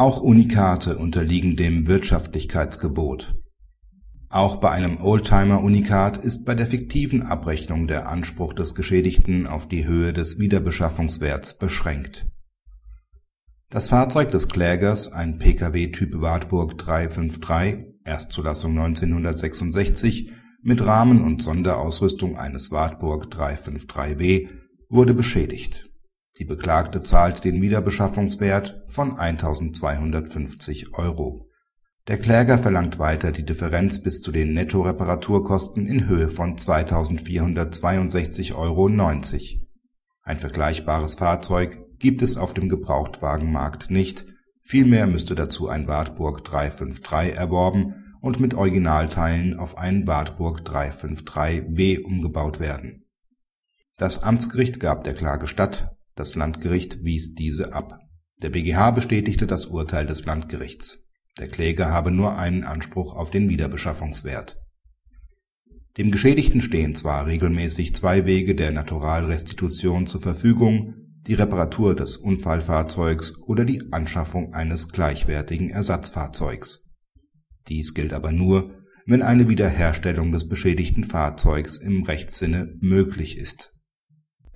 Auch Unikate unterliegen dem Wirtschaftlichkeitsgebot. Auch bei einem Oldtimer-Unikat ist bei der fiktiven Abrechnung der Anspruch des Geschädigten auf die Höhe des Wiederbeschaffungswerts beschränkt. Das Fahrzeug des Klägers, ein Pkw Typ Wartburg 353 (Erstzulassung 1966) mit Rahmen und Sonderausrüstung eines Wartburg 353b, wurde beschädigt. Die Beklagte zahlt den Wiederbeschaffungswert von 1.250 Euro. Der Kläger verlangt weiter die Differenz bis zu den Nettoreparaturkosten in Höhe von 2.462,90 Euro. Ein vergleichbares Fahrzeug gibt es auf dem Gebrauchtwagenmarkt nicht, vielmehr müsste dazu ein Wartburg 353 erworben und mit Originalteilen auf einen Wartburg 353b umgebaut werden. Das Amtsgericht gab der Klage statt, das Landgericht wies diese ab. Der BGH bestätigte das Urteil des Landgerichts. Der Kläger habe nur einen Anspruch auf den Wiederbeschaffungswert. Dem Geschädigten stehen zwar regelmäßig zwei Wege der Naturalrestitution zur Verfügung, die Reparatur des Unfallfahrzeugs oder die Anschaffung eines gleichwertigen Ersatzfahrzeugs. Dies gilt aber nur, wenn eine Wiederherstellung des beschädigten Fahrzeugs im Rechtssinne möglich ist.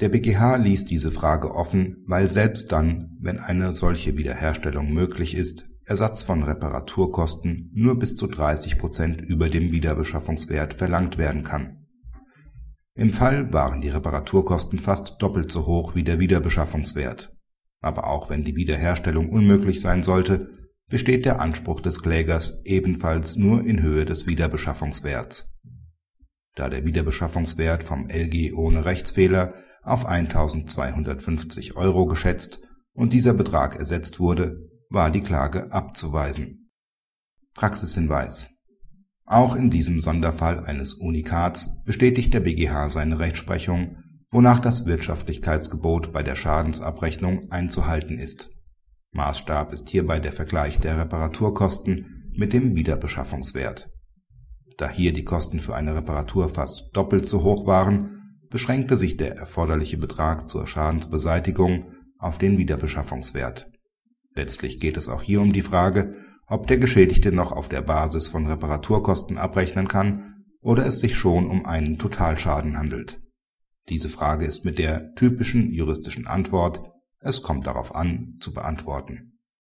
Der BGH ließ diese Frage offen, weil selbst dann, wenn eine solche Wiederherstellung möglich ist, Ersatz von Reparaturkosten nur bis zu 30 Prozent über dem Wiederbeschaffungswert verlangt werden kann. Im Fall waren die Reparaturkosten fast doppelt so hoch wie der Wiederbeschaffungswert. Aber auch wenn die Wiederherstellung unmöglich sein sollte, besteht der Anspruch des Klägers ebenfalls nur in Höhe des Wiederbeschaffungswerts. Da der Wiederbeschaffungswert vom LG ohne Rechtsfehler auf 1.250 Euro geschätzt und dieser Betrag ersetzt wurde, war die Klage abzuweisen. Praxishinweis Auch in diesem Sonderfall eines Unikats bestätigt der BGH seine Rechtsprechung, wonach das Wirtschaftlichkeitsgebot bei der Schadensabrechnung einzuhalten ist. Maßstab ist hierbei der Vergleich der Reparaturkosten mit dem Wiederbeschaffungswert. Da hier die Kosten für eine Reparatur fast doppelt so hoch waren, beschränkte sich der erforderliche Betrag zur Schadensbeseitigung auf den Wiederbeschaffungswert Letztlich geht es auch hier um die Frage, ob der Geschädigte noch auf der Basis von Reparaturkosten abrechnen kann oder es sich schon um einen Totalschaden handelt. Diese Frage ist mit der typischen juristischen Antwort Es kommt darauf an zu beantworten